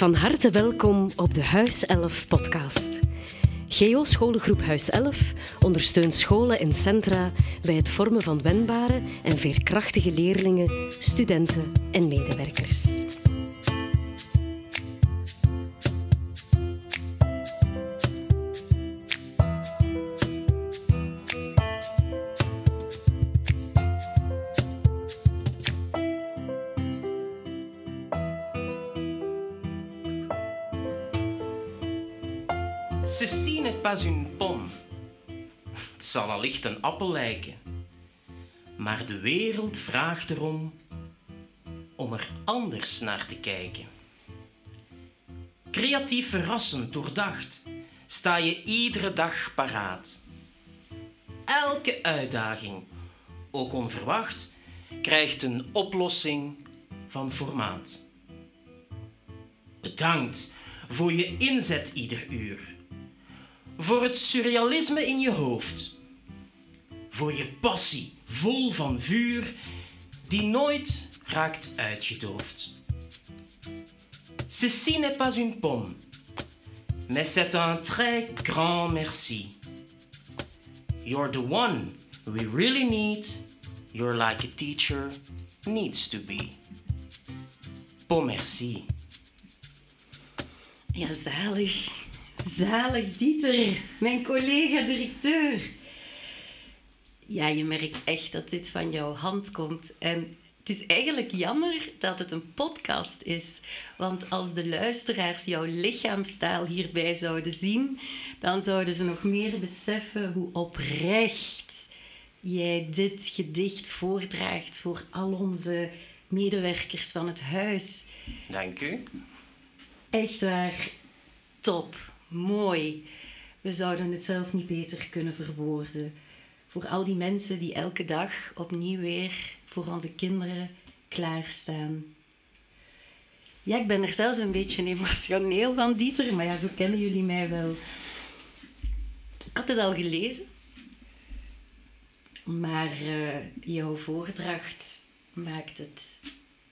Van harte welkom op de Huis 11 podcast. Geo Scholengroep Huis 11 ondersteunt scholen en centra bij het vormen van wendbare en veerkrachtige leerlingen, studenten en medewerkers. Ceci n'est pas une pomme. Het zal allicht een appel lijken. Maar de wereld vraagt erom om er anders naar te kijken. Creatief verrassend, doordacht, sta je iedere dag paraat. Elke uitdaging, ook onverwacht, krijgt een oplossing van formaat. Bedankt voor je inzet ieder uur voor het surrealisme in je hoofd. Voor je passie vol van vuur die nooit raakt uitgedoofd. Ceci n'est pas une pomme, mais c'est un très grand merci. You're the one we really need. You're like a teacher needs to be. Bon merci. Ja, zalig. Zalig, Dieter, mijn collega-directeur. Ja, je merkt echt dat dit van jouw hand komt. En het is eigenlijk jammer dat het een podcast is. Want als de luisteraars jouw lichaamstaal hierbij zouden zien, dan zouden ze nog meer beseffen hoe oprecht jij dit gedicht voordraagt voor al onze medewerkers van het huis. Dank u. Echt waar, top, mooi. We zouden het zelf niet beter kunnen verwoorden. Voor al die mensen die elke dag opnieuw weer voor onze kinderen klaarstaan. Ja, ik ben er zelfs een beetje emotioneel van, Dieter, maar ja, zo kennen jullie mij wel. Ik had het al gelezen, maar eh, jouw voordracht maakt het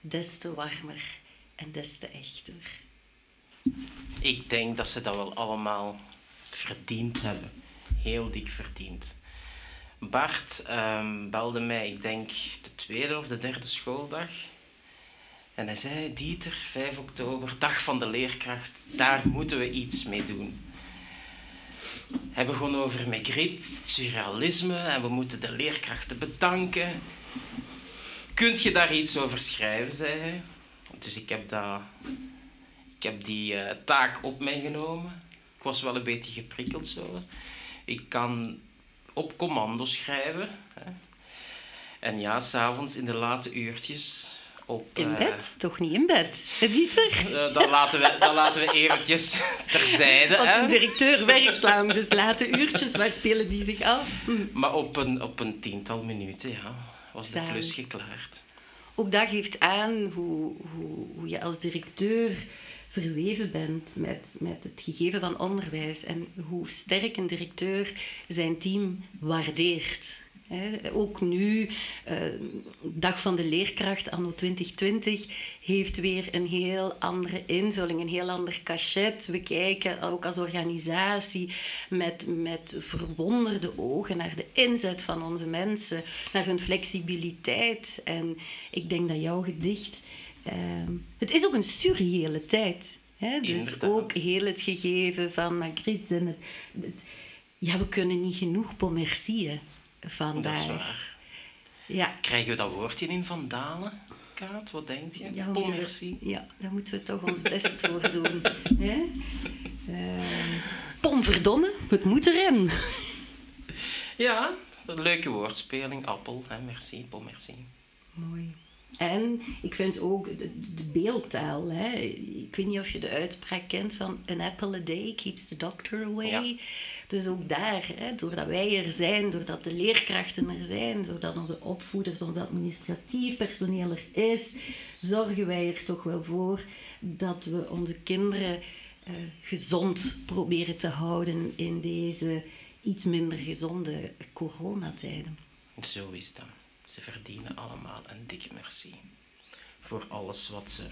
des te warmer en des te echter. Ik denk dat ze dat wel allemaal verdiend hebben. Heel dik verdiend. Bart ehm, belde mij, ik denk de tweede of de derde schooldag. En hij zei, Dieter, 5 oktober, dag van de leerkracht, daar moeten we iets mee doen. Hij begon over Magritte, surrealisme, en we moeten de leerkrachten bedanken. Kunt je daar iets over schrijven, zei hij. Dus ik heb dat ik heb die uh, taak op mij genomen. Ik was wel een beetje geprikkeld zo. Ik kan op commando schrijven. Hè. En ja, s'avonds in de late uurtjes. Op, In uh, bed? Toch niet in bed, Dieter? uh, dat, laten we, dat laten we eventjes terzijde. Want een directeur werkt lang, dus late uurtjes, waar spelen die zich af? Hm. Maar op een, op een tiental minuten ja, was de klus geklaard. Ook dat geeft aan hoe, hoe, hoe je als directeur verweven bent met, met het gegeven van onderwijs en hoe sterk een directeur zijn team waardeert. Ook nu, eh, Dag van de Leerkracht anno 2020, heeft weer een heel andere invulling, een heel ander cachet. We kijken ook als organisatie met, met verwonderde ogen naar de inzet van onze mensen, naar hun flexibiliteit. En ik denk dat jouw gedicht Ehm, het is ook een surreële tijd. Hè? Dus Inderdaad. ook heel het gegeven van Magritte. En het, het- ja, we kunnen niet genoeg pommercieën Dat is vandaag. waar. Ja, Krijgen we dat woordje in Van Dalen, Kaat? Wat denk je? ja, we- merci. ja, daar moeten we toch ons best voor doen. Hè? Ehm, pomverdomme, het moet erin. Ja, een leuke woordspeling. Appel, hè, merci, bon merci. Mooi. En ik vind ook de, de beeldtaal. Hè? Ik weet niet of je de uitspraak kent van an apple a day keeps the doctor away. Ja. Dus ook daar, hè, doordat wij er zijn, doordat de leerkrachten er zijn, doordat onze opvoeders, ons administratief personeel er is, zorgen wij er toch wel voor dat we onze kinderen eh, gezond proberen te houden in deze iets minder gezonde coronatijden. Zo is dat. Ze verdienen allemaal een dikke merci. Voor alles wat ze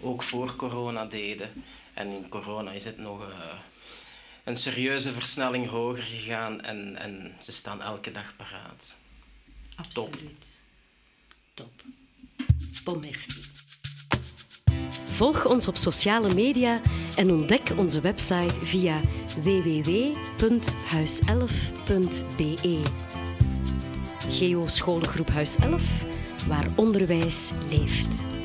ook voor corona deden. En in corona is het nog uh, een serieuze versnelling hoger gegaan en, en ze staan elke dag paraat. Absoluut. Top. Bon, merci. Volg ons op sociale media en ontdek onze website via www.huiself.be. Geo Scholengroep Huis 11, waar onderwijs leeft.